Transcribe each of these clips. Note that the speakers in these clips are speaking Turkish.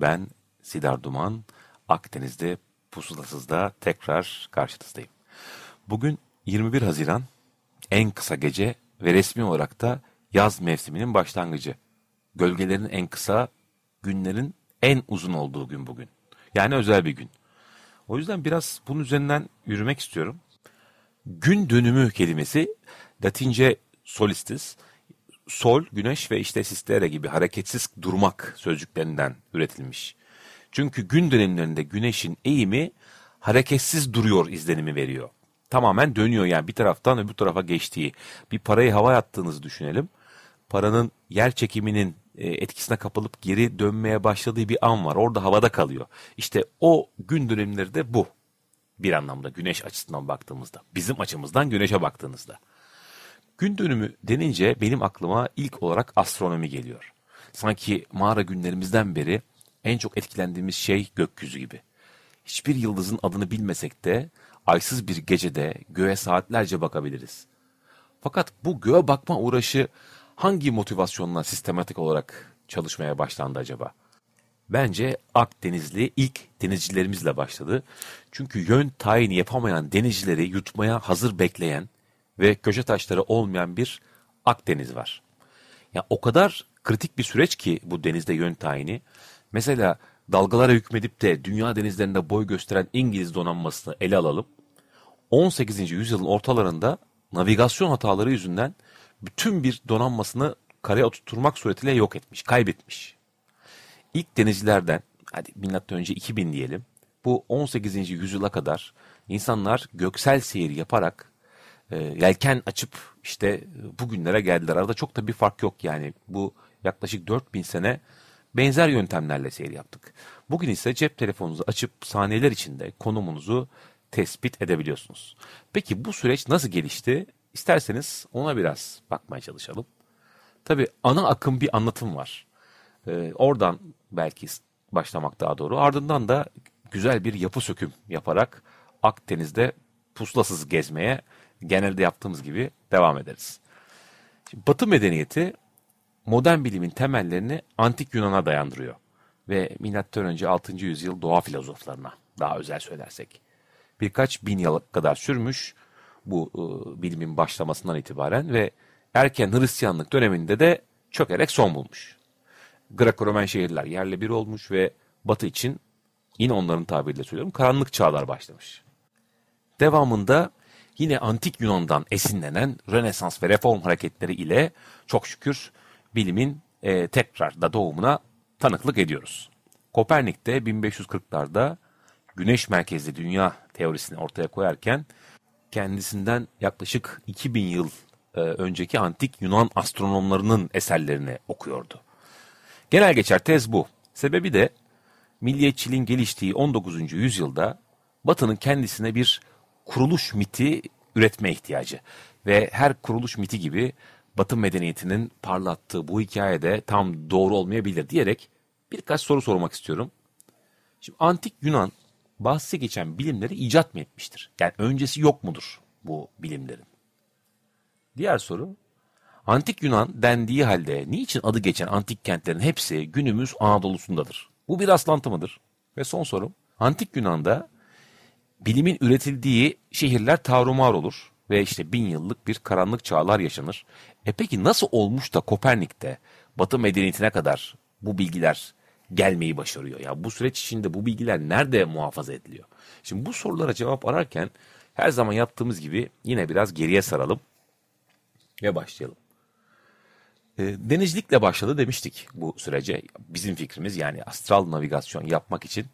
Ben Sidar Duman, Akdeniz'de Pusulasız'da tekrar karşınızdayım. Bugün 21 Haziran, en kısa gece ve resmi olarak da yaz mevsiminin başlangıcı. Gölgelerin en kısa, günlerin en uzun olduğu gün bugün. Yani özel bir gün. O yüzden biraz bunun üzerinden yürümek istiyorum. Gün dönümü kelimesi Latince solistis, sol, güneş ve işte sistere gibi hareketsiz durmak sözcüklerinden üretilmiş. Çünkü gün dönemlerinde güneşin eğimi hareketsiz duruyor izlenimi veriyor. Tamamen dönüyor yani bir taraftan öbür tarafa geçtiği. Bir parayı hava attığınızı düşünelim. Paranın yer çekiminin e, etkisine kapılıp geri dönmeye başladığı bir an var. Orada havada kalıyor. İşte o gün dönemleri de bu. Bir anlamda güneş açısından baktığımızda. Bizim açımızdan güneşe baktığınızda. Gün dönümü denince benim aklıma ilk olarak astronomi geliyor. Sanki mağara günlerimizden beri en çok etkilendiğimiz şey gökyüzü gibi. Hiçbir yıldızın adını bilmesek de aysız bir gecede göğe saatlerce bakabiliriz. Fakat bu göğe bakma uğraşı hangi motivasyonla sistematik olarak çalışmaya başlandı acaba? Bence Akdenizli ilk denizcilerimizle başladı. Çünkü yön tayini yapamayan denizcileri yutmaya hazır bekleyen ve köşe taşları olmayan bir Akdeniz var. Ya o kadar kritik bir süreç ki bu denizde yön tayini. Mesela dalgalara hükmedip de dünya denizlerinde boy gösteren İngiliz donanmasını ele alalım. 18. yüzyılın ortalarında navigasyon hataları yüzünden bütün bir donanmasını karaya oturtturmak suretiyle yok etmiş, kaybetmiş. İlk denizcilerden, hadi milattan önce 2000 diyelim, bu 18. yüzyıla kadar insanlar göksel seyir yaparak e, yelken açıp işte bugünlere geldiler. Arada çok da bir fark yok yani. Bu yaklaşık 4000 sene benzer yöntemlerle seyir yaptık. Bugün ise cep telefonunuzu açıp saniyeler içinde konumunuzu tespit edebiliyorsunuz. Peki bu süreç nasıl gelişti? İsterseniz ona biraz bakmaya çalışalım. Tabi ana akım bir anlatım var. Ee, oradan belki başlamak daha doğru. Ardından da güzel bir yapı söküm yaparak Akdeniz'de puslasız gezmeye genelde yaptığımız gibi devam ederiz. Şimdi Batı medeniyeti modern bilimin temellerini antik Yunan'a dayandırıyor ve M.Ö. 6. yüzyıl doğa filozoflarına daha özel söylersek. Birkaç bin yıl kadar sürmüş bu e, bilimin başlamasından itibaren ve erken Hristiyanlık döneminde de çökerek son bulmuş. Greco-Romen şehirler yerle bir olmuş ve Batı için yine onların tabiriyle söylüyorum karanlık çağlar başlamış. Devamında yine antik Yunan'dan esinlenen Rönesans ve Reform hareketleri ile çok şükür bilimin e, tekrar da doğumuna tanıklık ediyoruz. Kopernik de 1540'larda güneş merkezli dünya teorisini ortaya koyarken kendisinden yaklaşık 2000 yıl e, önceki antik Yunan astronomlarının eserlerini okuyordu. Genel geçer tez bu. Sebebi de milliyetçiliğin geliştiği 19. yüzyılda Batı'nın kendisine bir kuruluş miti üretme ihtiyacı. Ve her kuruluş miti gibi Batı medeniyetinin parlattığı bu hikayede tam doğru olmayabilir diyerek birkaç soru sormak istiyorum. Şimdi antik Yunan bahsi geçen bilimleri icat mı etmiştir? Yani öncesi yok mudur bu bilimlerin? Diğer soru, antik Yunan dendiği halde niçin adı geçen antik kentlerin hepsi günümüz Anadolu'sundadır? Bu bir rastlantı mıdır? Ve son sorum, antik Yunan'da bilimin üretildiği şehirler tarumar olur ve işte bin yıllık bir karanlık çağlar yaşanır. E peki nasıl olmuş da Kopernik'te Batı medeniyetine kadar bu bilgiler gelmeyi başarıyor? Ya bu süreç içinde bu bilgiler nerede muhafaza ediliyor? Şimdi bu sorulara cevap ararken her zaman yaptığımız gibi yine biraz geriye saralım ve başlayalım. E, denizcilikle başladı demiştik bu sürece. Bizim fikrimiz yani astral navigasyon yapmak için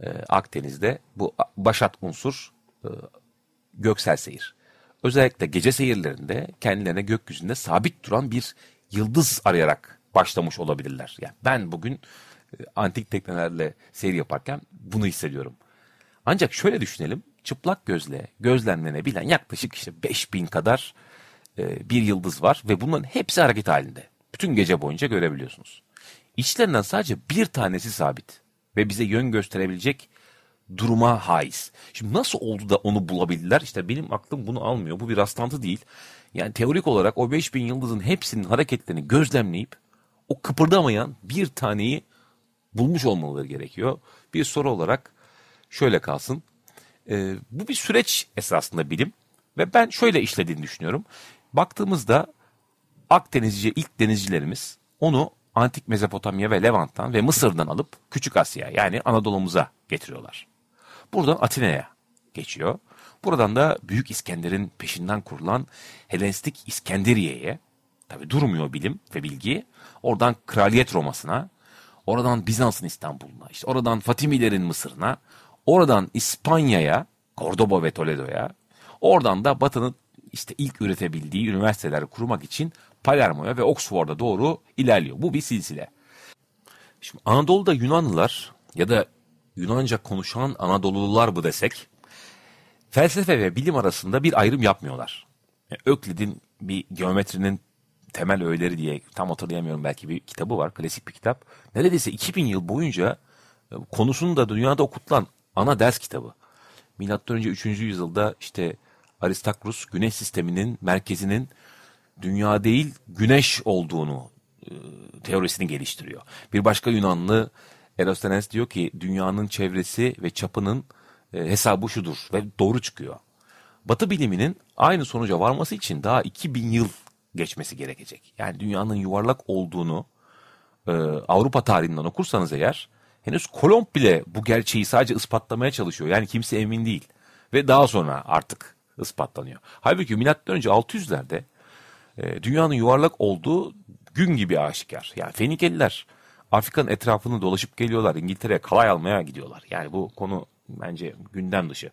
e, Akdeniz'de bu başat unsur e, göksel seyir. Özellikle gece seyirlerinde kendilerine gökyüzünde sabit duran bir yıldız arayarak başlamış olabilirler. Yani ben bugün e, antik teknelerle seyir yaparken bunu hissediyorum. Ancak şöyle düşünelim. Çıplak gözle gözlemlenebilen yaklaşık işte 5000 kadar e, bir yıldız var ve bunların hepsi hareket halinde. Bütün gece boyunca görebiliyorsunuz. İçlerinden sadece bir tanesi sabit ve bize yön gösterebilecek duruma haiz. Şimdi nasıl oldu da onu bulabildiler? İşte benim aklım bunu almıyor. Bu bir rastlantı değil. Yani teorik olarak o 5000 yıldızın hepsinin hareketlerini gözlemleyip o kıpırdamayan bir taneyi bulmuş olmaları gerekiyor. Bir soru olarak şöyle kalsın. Ee, bu bir süreç esasında bilim ve ben şöyle işlediğini düşünüyorum. Baktığımızda Akdenizci ilk denizcilerimiz onu antik Mezopotamya ve Levant'tan ve Mısır'dan alıp Küçük Asya yani Anadolu'muza getiriyorlar. Buradan Atina'ya geçiyor. Buradan da Büyük İskender'in peşinden kurulan Helenistik İskenderiye'ye, tabi durmuyor bilim ve bilgi, oradan Kraliyet Roma'sına, oradan Bizans'ın İstanbul'una, işte oradan Fatimilerin Mısır'ına, oradan İspanya'ya, Cordoba ve Toledo'ya, oradan da Batı'nın işte ilk üretebildiği üniversiteleri kurmak için Palermo'ya ve Oxford'a doğru ilerliyor. Bu bir silsile. Şimdi Anadolu'da Yunanlılar ya da Yunanca konuşan Anadolulular bu desek, felsefe ve bilim arasında bir ayrım yapmıyorlar. Yani Öklid'in bir geometrinin temel öğeleri diye tam hatırlayamıyorum belki bir kitabı var, klasik bir kitap. Neredeyse 2000 yıl boyunca e, konusunu da dünyada okutulan ana ders kitabı. Milattan önce 3. yüzyılda işte Aristakros güneş sisteminin merkezinin dünya değil güneş olduğunu e, teorisini geliştiriyor. Bir başka Yunanlı Eratosthenes diyor ki dünyanın çevresi ve çapının e, hesabı şudur ve doğru çıkıyor. Batı biliminin aynı sonuca varması için daha 2000 yıl geçmesi gerekecek. Yani dünyanın yuvarlak olduğunu e, Avrupa tarihinden okursanız eğer henüz Kolomb bile bu gerçeği sadece ispatlamaya çalışıyor. Yani kimse emin değil. Ve daha sonra artık ispatlanıyor. Halbuki milattan önce 600'lerde e, dünyanın yuvarlak olduğu gün gibi aşikar. Yani Fenikeliler Afrika'nın etrafını dolaşıp geliyorlar. İngiltere'ye kalay almaya gidiyorlar. Yani bu konu bence gündem dışı.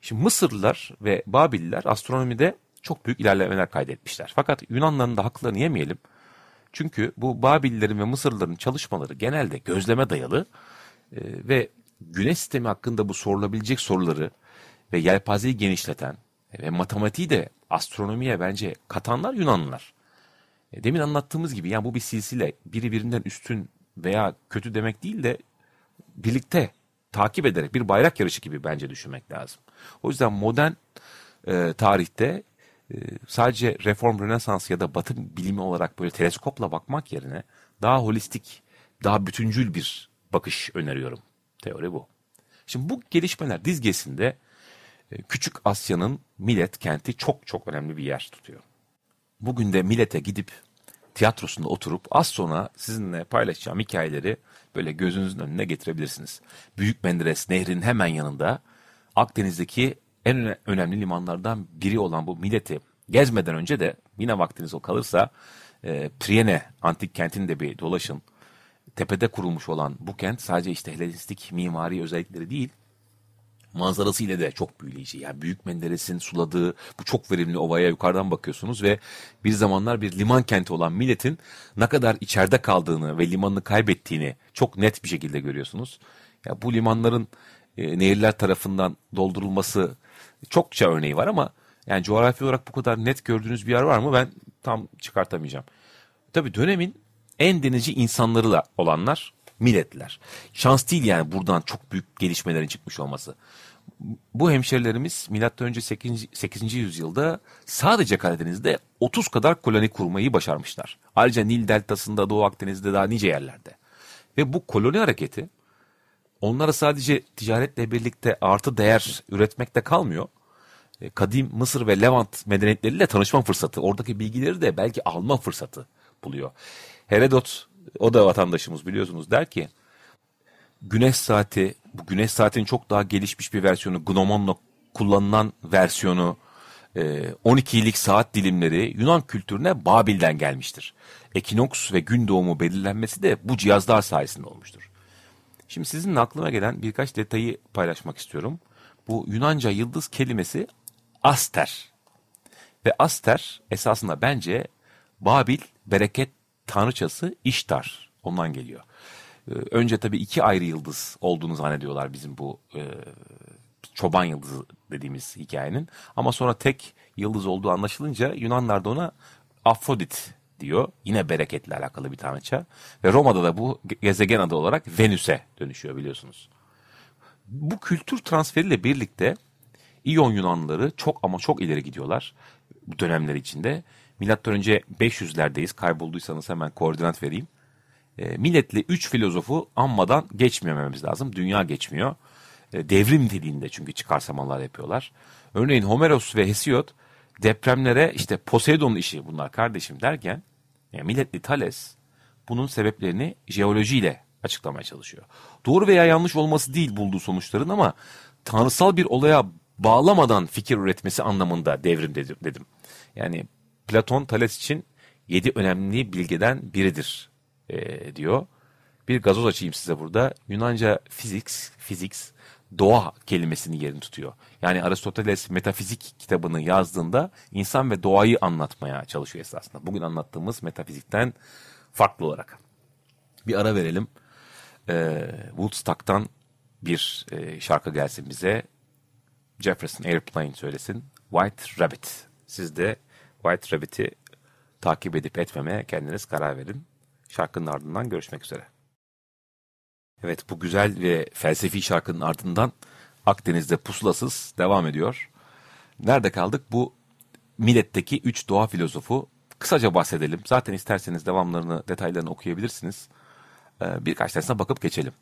Şimdi Mısırlılar ve Babililer astronomide çok büyük ilerlemeler kaydetmişler. Fakat Yunanların da haklarını yemeyelim. Çünkü bu Babillerin ve Mısırlıların çalışmaları genelde gözleme dayalı e, ve güneş sistemi hakkında bu sorulabilecek soruları ve yelpazeyi genişleten ve matematiği de astronomiye bence katanlar Yunanlılar. E, demin anlattığımız gibi yani bu bir silsile. Biri birinden üstün veya kötü demek değil de birlikte takip ederek bir bayrak yarışı gibi bence düşünmek lazım. O yüzden modern e, tarihte e, sadece reform, rönesans ya da batı bilimi olarak böyle teleskopla bakmak yerine daha holistik, daha bütüncül bir bakış öneriyorum. Teori bu. Şimdi bu gelişmeler dizgesinde Küçük Asya'nın Millet kenti çok çok önemli bir yer tutuyor. Bugün de Millet'e gidip tiyatrosunda oturup az sonra sizinle paylaşacağım hikayeleri böyle gözünüzün önüne getirebilirsiniz. Büyük Menderes Nehri'nin hemen yanında Akdeniz'deki en önemli limanlardan biri olan bu Millet'i gezmeden önce de yine vaktiniz o kalırsa e, Priene antik kentini de bir dolaşın. Tepede kurulmuş olan bu kent sadece işte Helenistik mimari özellikleri değil, manzarası ile de çok büyüleyici. Yani Büyük Menderes'in suladığı bu çok verimli ovaya yukarıdan bakıyorsunuz ve bir zamanlar bir liman kenti olan milletin ne kadar içeride kaldığını ve limanını kaybettiğini çok net bir şekilde görüyorsunuz. Ya bu limanların e, nehirler tarafından doldurulması çokça örneği var ama yani coğrafi olarak bu kadar net gördüğünüz bir yer var mı ben tam çıkartamayacağım. Tabii dönemin en denizci insanlarıyla olanlar milletler. Şans değil yani buradan çok büyük gelişmelerin çıkmış olması. Bu hemşerilerimiz milattan önce 8. 8. yüzyılda sadece Karadeniz'de 30 kadar koloni kurmayı başarmışlar. Ayrıca Nil deltasında, Doğu Akdeniz'de daha nice yerlerde. Ve bu koloni hareketi onlara sadece ticaretle birlikte artı değer üretmekte kalmıyor. E, kadim Mısır ve Levant medeniyetleriyle tanışma fırsatı, oradaki bilgileri de belki alma fırsatı buluyor. Herodot o da vatandaşımız biliyorsunuz der ki güneş saati bu güneş saatinin çok daha gelişmiş bir versiyonu Gnomon'la kullanılan versiyonu 12'lik e, saat dilimleri Yunan kültürüne Babil'den gelmiştir. Ekinoks ve gün doğumu belirlenmesi de bu cihazlar sayesinde olmuştur. Şimdi sizin aklıma gelen birkaç detayı paylaşmak istiyorum. Bu Yunanca yıldız kelimesi aster. Ve aster esasında bence Babil bereket tanrıçası İştar. Ondan geliyor. E, önce tabii iki ayrı yıldız olduğunu zannediyorlar bizim bu e, çoban yıldızı dediğimiz hikayenin. Ama sonra tek yıldız olduğu anlaşılınca Yunanlar da ona Afrodit diyor. Yine bereketle alakalı bir tanrıça. Ve Roma'da da bu gezegen adı olarak Venüs'e dönüşüyor biliyorsunuz. Bu kültür transferiyle birlikte İyon Yunanlıları çok ama çok ileri gidiyorlar bu dönemler içinde. Milattan önce 500'lerdeyiz. Kaybolduysanız hemen koordinat vereyim. E, milletle 3 filozofu anmadan geçmememiz lazım. Dünya geçmiyor. E, devrim niteliğinde çünkü çıkarsamalar yapıyorlar. Örneğin Homeros ve Hesiod depremlere işte Poseidon'un işi bunlar kardeşim derken yani milletli Thales bunun sebeplerini jeolojiyle açıklamaya çalışıyor. Doğru veya yanlış olması değil bulduğu sonuçların ama tanrısal bir olaya bağlamadan fikir üretmesi anlamında devrim dedim. Yani Platon Thales için yedi önemli bilgeden biridir e, diyor. Bir gazoz açayım size burada. Yunanca physics, physics doğa kelimesini yerini tutuyor. Yani Aristoteles metafizik kitabını yazdığında insan ve doğayı anlatmaya çalışıyor esasında. Bugün anlattığımız metafizikten farklı olarak. Bir ara verelim. Ee, Woodstock'tan bir e, şarkı gelsin bize. Jefferson Airplane söylesin. White Rabbit. Siz de White Rabbit'i takip edip etmemeye kendiniz karar verin. Şarkının ardından görüşmek üzere. Evet bu güzel ve felsefi şarkının ardından Akdeniz'de pusulasız devam ediyor. Nerede kaldık? Bu milletteki üç doğa filozofu kısaca bahsedelim. Zaten isterseniz devamlarını, detaylarını okuyabilirsiniz. Ee, birkaç tanesine bakıp geçelim.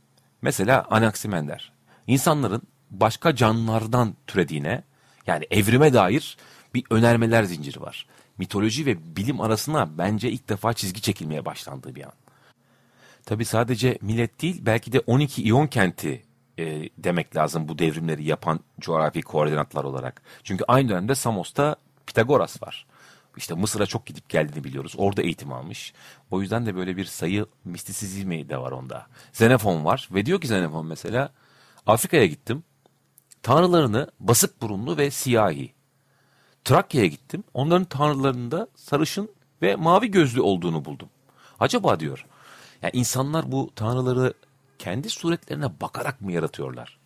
Mesela Anaximander. İnsanların başka canlılardan türediğine, yani evrime dair bir önermeler zinciri var. Mitoloji ve bilim arasına bence ilk defa çizgi çekilmeye başlandığı bir an. Tabi sadece millet değil belki de 12 İyon kenti e, demek lazım bu devrimleri yapan coğrafi koordinatlar olarak. Çünkü aynı dönemde Samos'ta Pitagoras var. İşte Mısır'a çok gidip geldiğini biliyoruz. Orada eğitim almış. O yüzden de böyle bir sayı mistisizmi de var onda. Xenofon var ve diyor ki Xenofon mesela Afrika'ya gittim. Tanrılarını basık burunlu ve siyahi. Trakya'ya gittim. Onların tanrılarında sarışın ve mavi gözlü olduğunu buldum. Acaba diyor yani insanlar bu tanrıları kendi suretlerine bakarak mı yaratıyorlar?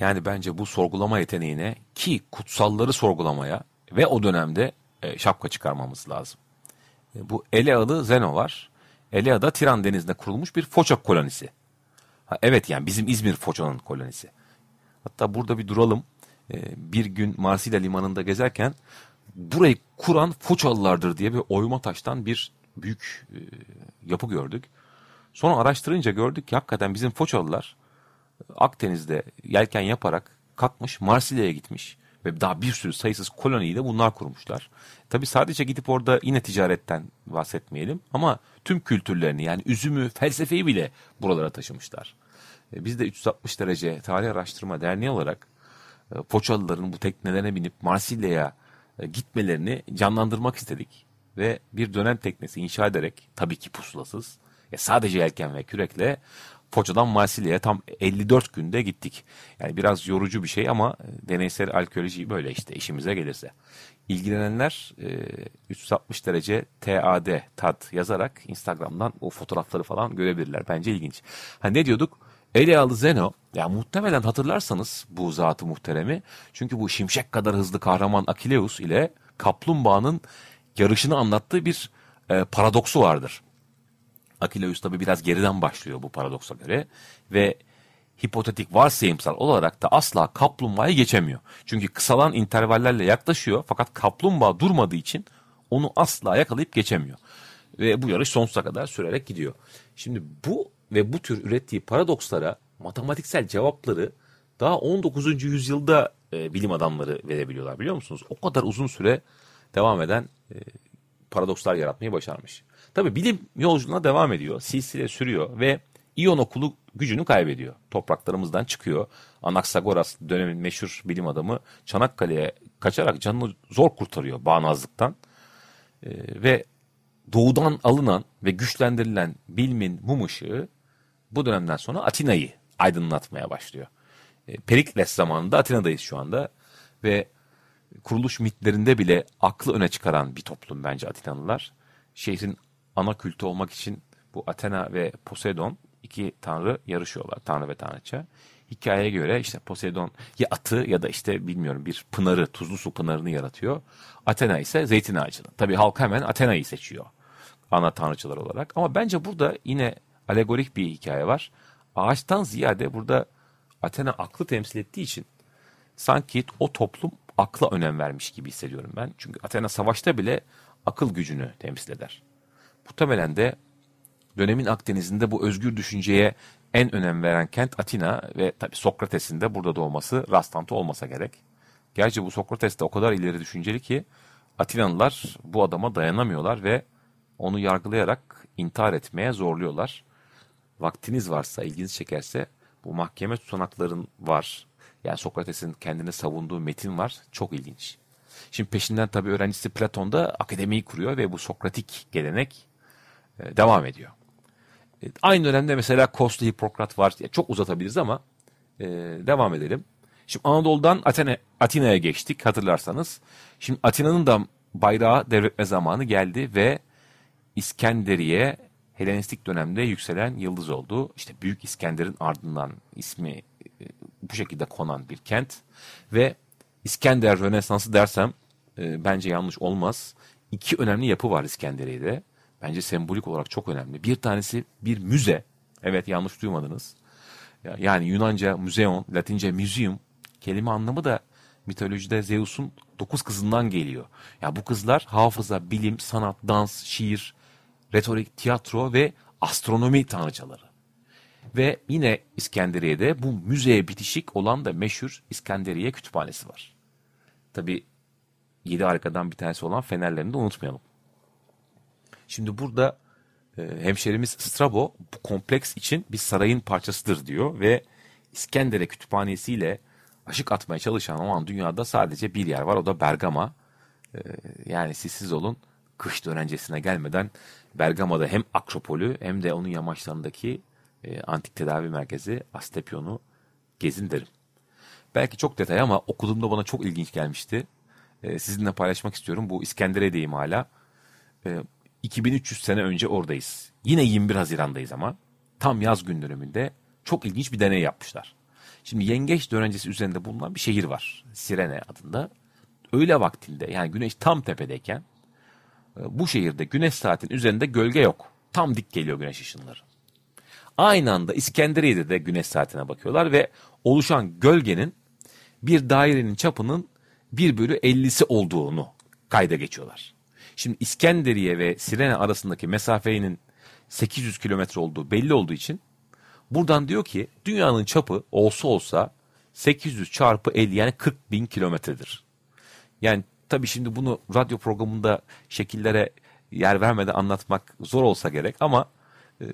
Yani bence bu sorgulama yeteneğine ki kutsalları sorgulamaya ve o dönemde e, şapka çıkarmamız lazım. E, bu Elealı Zeno var. Elea'da Tiran denizinde kurulmuş bir Foça kolonisi. Ha, evet yani bizim İzmir Foça'nın kolonisi. Hatta burada bir duralım. E, bir gün Marsilya limanında gezerken burayı kuran Foçalılardır diye bir oyma taştan bir büyük e, yapı gördük. Sonra araştırınca gördük ki hakikaten bizim Foçalılar Akdeniz'de yelken yaparak kalkmış Marsilya'ya gitmiş. Ve daha bir sürü sayısız koloniyi de bunlar kurmuşlar. Tabi sadece gidip orada yine ticaretten bahsetmeyelim ama tüm kültürlerini yani üzümü, felsefeyi bile buralara taşımışlar. E, biz de 360 derece tarih araştırma derneği olarak e, Foçalıların bu teknelerine binip Marsilya'ya e, gitmelerini canlandırmak istedik. Ve bir dönem teknesi inşa ederek tabii ki pusulasız ya sadece yelken ve kürekle Foça'dan Marsilya'ya tam 54 günde gittik. Yani biraz yorucu bir şey ama e, deneysel arkeoloji böyle işte işimize gelirse. İlgilenenler 360 e, derece TAD tad yazarak Instagram'dan o fotoğrafları falan görebilirler. Bence ilginç. Ha ne diyorduk? Elealı Zeno, ya muhtemelen hatırlarsanız bu zatı muhteremi. Çünkü bu şimşek kadar hızlı kahraman Akileus ile kaplumbağanın yarışını anlattığı bir e, paradoksu vardır. Akileus tabi biraz geriden başlıyor bu paradoksa göre ve hipotetik varsayımsal olarak da asla kaplumbağayı geçemiyor. Çünkü kısalan intervallerle yaklaşıyor fakat kaplumbağa durmadığı için onu asla yakalayıp geçemiyor. Ve bu yarış sonsuza kadar sürerek gidiyor. Şimdi bu ve bu tür ürettiği paradokslara matematiksel cevapları daha 19. yüzyılda e, bilim adamları verebiliyorlar biliyor musunuz? O kadar uzun süre devam eden e, paradokslar yaratmayı başarmış. Tabi bilim yolculuğuna devam ediyor. Silsile sürüyor ve İyon okulu gücünü kaybediyor. Topraklarımızdan çıkıyor. Anaksagoras dönemin meşhur bilim adamı Çanakkale'ye kaçarak canını zor kurtarıyor bağnazlıktan. Ee, ve doğudan alınan ve güçlendirilen bilimin mum ışığı bu dönemden sonra Atina'yı aydınlatmaya başlıyor. Ee, Perikles zamanında Atina'dayız şu anda ve kuruluş mitlerinde bile aklı öne çıkaran bir toplum bence Atinalılar. Şehrin ana kültü olmak için bu Athena ve Poseidon iki tanrı yarışıyorlar. Tanrı ve tanrıça. Hikayeye göre işte Poseidon ya atı ya da işte bilmiyorum bir pınarı, tuzlu su pınarını yaratıyor. Athena ise zeytin ağacını. Tabii halk hemen Athena'yı seçiyor ana tanrıçılar olarak. Ama bence burada yine alegorik bir hikaye var. Ağaçtan ziyade burada Athena aklı temsil ettiği için sanki o toplum akla önem vermiş gibi hissediyorum ben. Çünkü Athena savaşta bile akıl gücünü temsil eder. Muhtemelen de dönemin Akdeniz'inde bu özgür düşünceye en önem veren kent Atina ve tabi Sokrates'in de burada doğması rastlantı olmasa gerek. Gerçi bu Sokrates de o kadar ileri düşünceli ki Atinalılar bu adama dayanamıyorlar ve onu yargılayarak intihar etmeye zorluyorlar. Vaktiniz varsa, ilginiz çekerse bu mahkeme tutanakların var. Yani Sokrates'in kendini savunduğu metin var. Çok ilginç. Şimdi peşinden tabii öğrencisi Platon da akademiyi kuruyor ve bu Sokratik gelenek e, devam ediyor. E, aynı dönemde mesela Koslu Hipokrat var. Çok uzatabiliriz ama e, devam edelim. Şimdi Anadolu'dan Athena, Atina'ya geçtik hatırlarsanız. Şimdi Atina'nın da bayrağı devretme zamanı geldi ve İskenderiye Helenistik dönemde yükselen yıldız oldu. İşte Büyük İskender'in ardından ismi e, bu şekilde konan bir kent ve İskender Rönesansı dersem e, bence yanlış olmaz. İki önemli yapı var İskenderiye'de. Bence sembolik olarak çok önemli. Bir tanesi bir müze. Evet yanlış duymadınız. Yani Yunanca müzeon, Latince museum kelime anlamı da mitolojide Zeus'un dokuz kızından geliyor. Ya bu kızlar hafıza, bilim, sanat, dans, şiir, retorik, tiyatro ve astronomi tanrıçaları. Ve yine İskenderiye'de bu müzeye bitişik olan da meşhur İskenderiye Kütüphanesi var. Tabi yedi harikadan bir tanesi olan fenerlerini de unutmayalım. Şimdi burada e, hemşerimiz Strabo bu kompleks için bir sarayın parçasıdır diyor ve İskenderiye Kütüphanesi ile aşık atmaya çalışan o an dünyada sadece bir yer var o da Bergama. E, yani siz siz olun kış dönencesine gelmeden Bergama'da hem Akropolü hem de onun yamaçlarındaki e, antik tedavi merkezi Astepion'u gezin derim. Belki çok detay ama okuduğumda bana çok ilginç gelmişti. E, sizinle paylaşmak istiyorum. Bu İskenderiye'deyim hala. E, 2300 sene önce oradayız. Yine 21 Haziran'dayız ama tam yaz gün döneminde çok ilginç bir deney yapmışlar. Şimdi yengeç dönencesi üzerinde bulunan bir şehir var. Sirene adında. Öğle vaktinde yani güneş tam tepedeyken bu şehirde güneş saatin üzerinde gölge yok. Tam dik geliyor güneş ışınları. Aynı anda İskenderiye'de de güneş saatine bakıyorlar ve oluşan gölgenin bir dairenin çapının 1 bölü 50'si olduğunu kayda geçiyorlar. Şimdi İskenderiye ve Sirene arasındaki mesafenin 800 kilometre olduğu belli olduğu için buradan diyor ki dünyanın çapı olsa olsa 800 çarpı 50 yani 40 bin kilometredir. Yani tabii şimdi bunu radyo programında şekillere yer vermeden anlatmak zor olsa gerek ama e,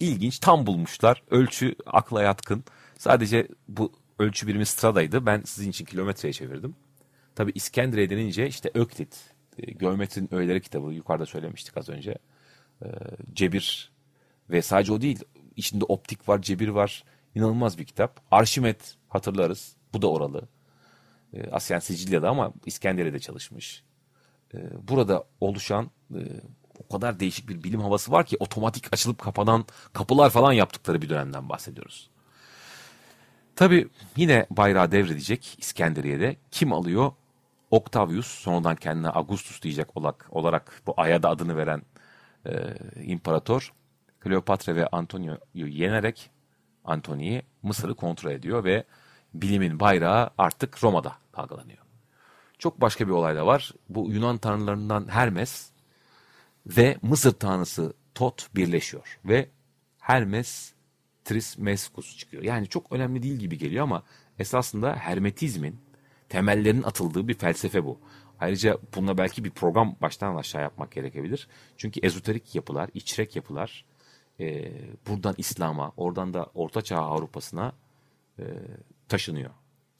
ilginç tam bulmuşlar. Ölçü akla yatkın. Sadece bu ölçü birimi stradaydı. Ben sizin için kilometreye çevirdim. Tabii İskenderiye denince işte Öklit, e, Geometrinin Öğeleri kitabı yukarıda söylemiştik az önce. E, cebir ve sadece o değil. içinde optik var, cebir var. İnanılmaz bir kitap. Arşimet hatırlarız. Bu da oralı. E, Aslen Sicilya'da ama İskenderiye'de çalışmış. E, burada oluşan e, o kadar değişik bir bilim havası var ki otomatik açılıp kapanan kapılar falan yaptıkları bir dönemden bahsediyoruz. Tabi yine bayrağı devredecek İskenderiye'de. Kim alıyor? Octavius sonradan kendine Augustus diyecek olarak, olarak bu aya da adını veren e, imparator Kleopatra ve Antonio'yu yenerek Antoni'yi Mısır'ı kontrol ediyor ve bilimin bayrağı artık Roma'da dalgalanıyor. Çok başka bir olay da var. Bu Yunan tanrılarından Hermes ve Mısır tanrısı Tot birleşiyor ve Hermes Trismeskus çıkıyor. Yani çok önemli değil gibi geliyor ama esasında Hermetizmin temellerinin atıldığı bir felsefe bu. Ayrıca bununla belki bir program baştan aşağı yapmak gerekebilir. Çünkü ezoterik yapılar, içrek yapılar e, buradan İslam'a, oradan da Orta Çağ Avrupa'sına e, taşınıyor.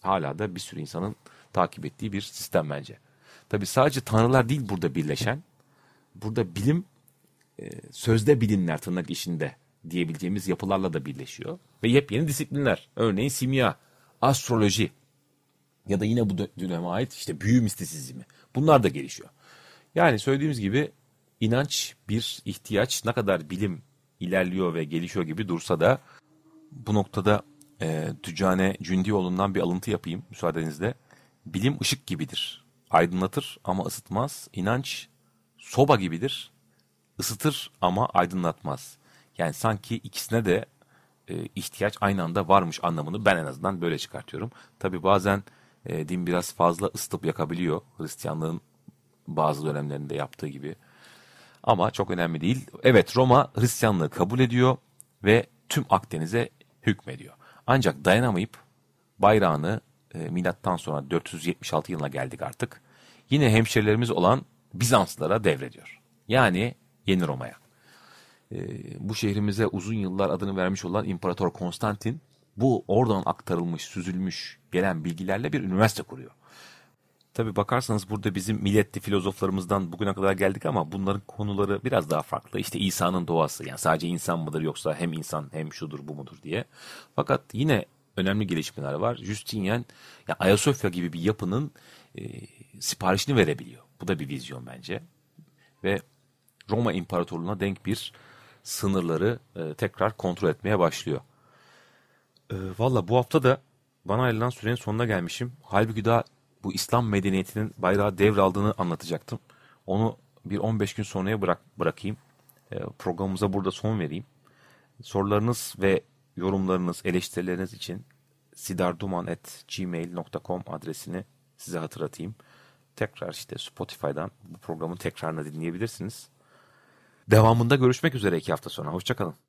Hala da bir sürü insanın takip ettiği bir sistem bence. Tabi sadece tanrılar değil burada birleşen. Burada bilim e, sözde bilimler tırnak işinde diyebileceğimiz yapılarla da birleşiyor. Ve yepyeni disiplinler. Örneğin simya, astroloji ya da yine bu döneme ait işte büyü mistisizmi. Bunlar da gelişiyor. Yani söylediğimiz gibi inanç bir ihtiyaç ne kadar bilim ilerliyor ve gelişiyor gibi dursa da bu noktada e, Tüccane Cündioğlu'ndan bir alıntı yapayım müsaadenizle. Bilim ışık gibidir. Aydınlatır ama ısıtmaz. İnanç soba gibidir. Isıtır ama aydınlatmaz. Yani sanki ikisine de e, ihtiyaç aynı anda varmış anlamını ben en azından böyle çıkartıyorum. Tabi bazen e, din biraz fazla ısıtıp yakabiliyor. Hristiyanlığın bazı dönemlerinde yaptığı gibi. Ama çok önemli değil. Evet Roma Hristiyanlığı kabul ediyor ve tüm Akdeniz'e hükmediyor. Ancak dayanamayıp bayrağını e, milattan sonra 476 yılına geldik artık. Yine hemşerilerimiz olan Bizanslara devrediyor. Yani Yeni Roma'ya. E, bu şehrimize uzun yıllar adını vermiş olan İmparator Konstantin bu oradan aktarılmış, süzülmüş gelen bilgilerle bir üniversite kuruyor. Tabi bakarsanız burada bizim milletli filozoflarımızdan bugüne kadar geldik ama bunların konuları biraz daha farklı. İşte İsa'nın doğası yani sadece insan mıdır yoksa hem insan hem şudur bu mudur diye. Fakat yine önemli gelişmeler var. Justinian yani Ayasofya gibi bir yapının e, siparişini verebiliyor. Bu da bir vizyon bence. Ve Roma İmparatorluğu'na denk bir sınırları e, tekrar kontrol etmeye başlıyor. E, Valla bu hafta da bana ayrılan sürenin sonuna gelmişim. Halbuki daha bu İslam medeniyetinin bayrağı devraldığını anlatacaktım. Onu bir 15 gün sonraya bırak, bırakayım. E, programımıza burada son vereyim. Sorularınız ve yorumlarınız, eleştirileriniz için sidarduman.gmail.com adresini size hatırlatayım. Tekrar işte Spotify'dan bu programın tekrarını dinleyebilirsiniz. Devamında görüşmek üzere iki hafta sonra. Hoşçakalın.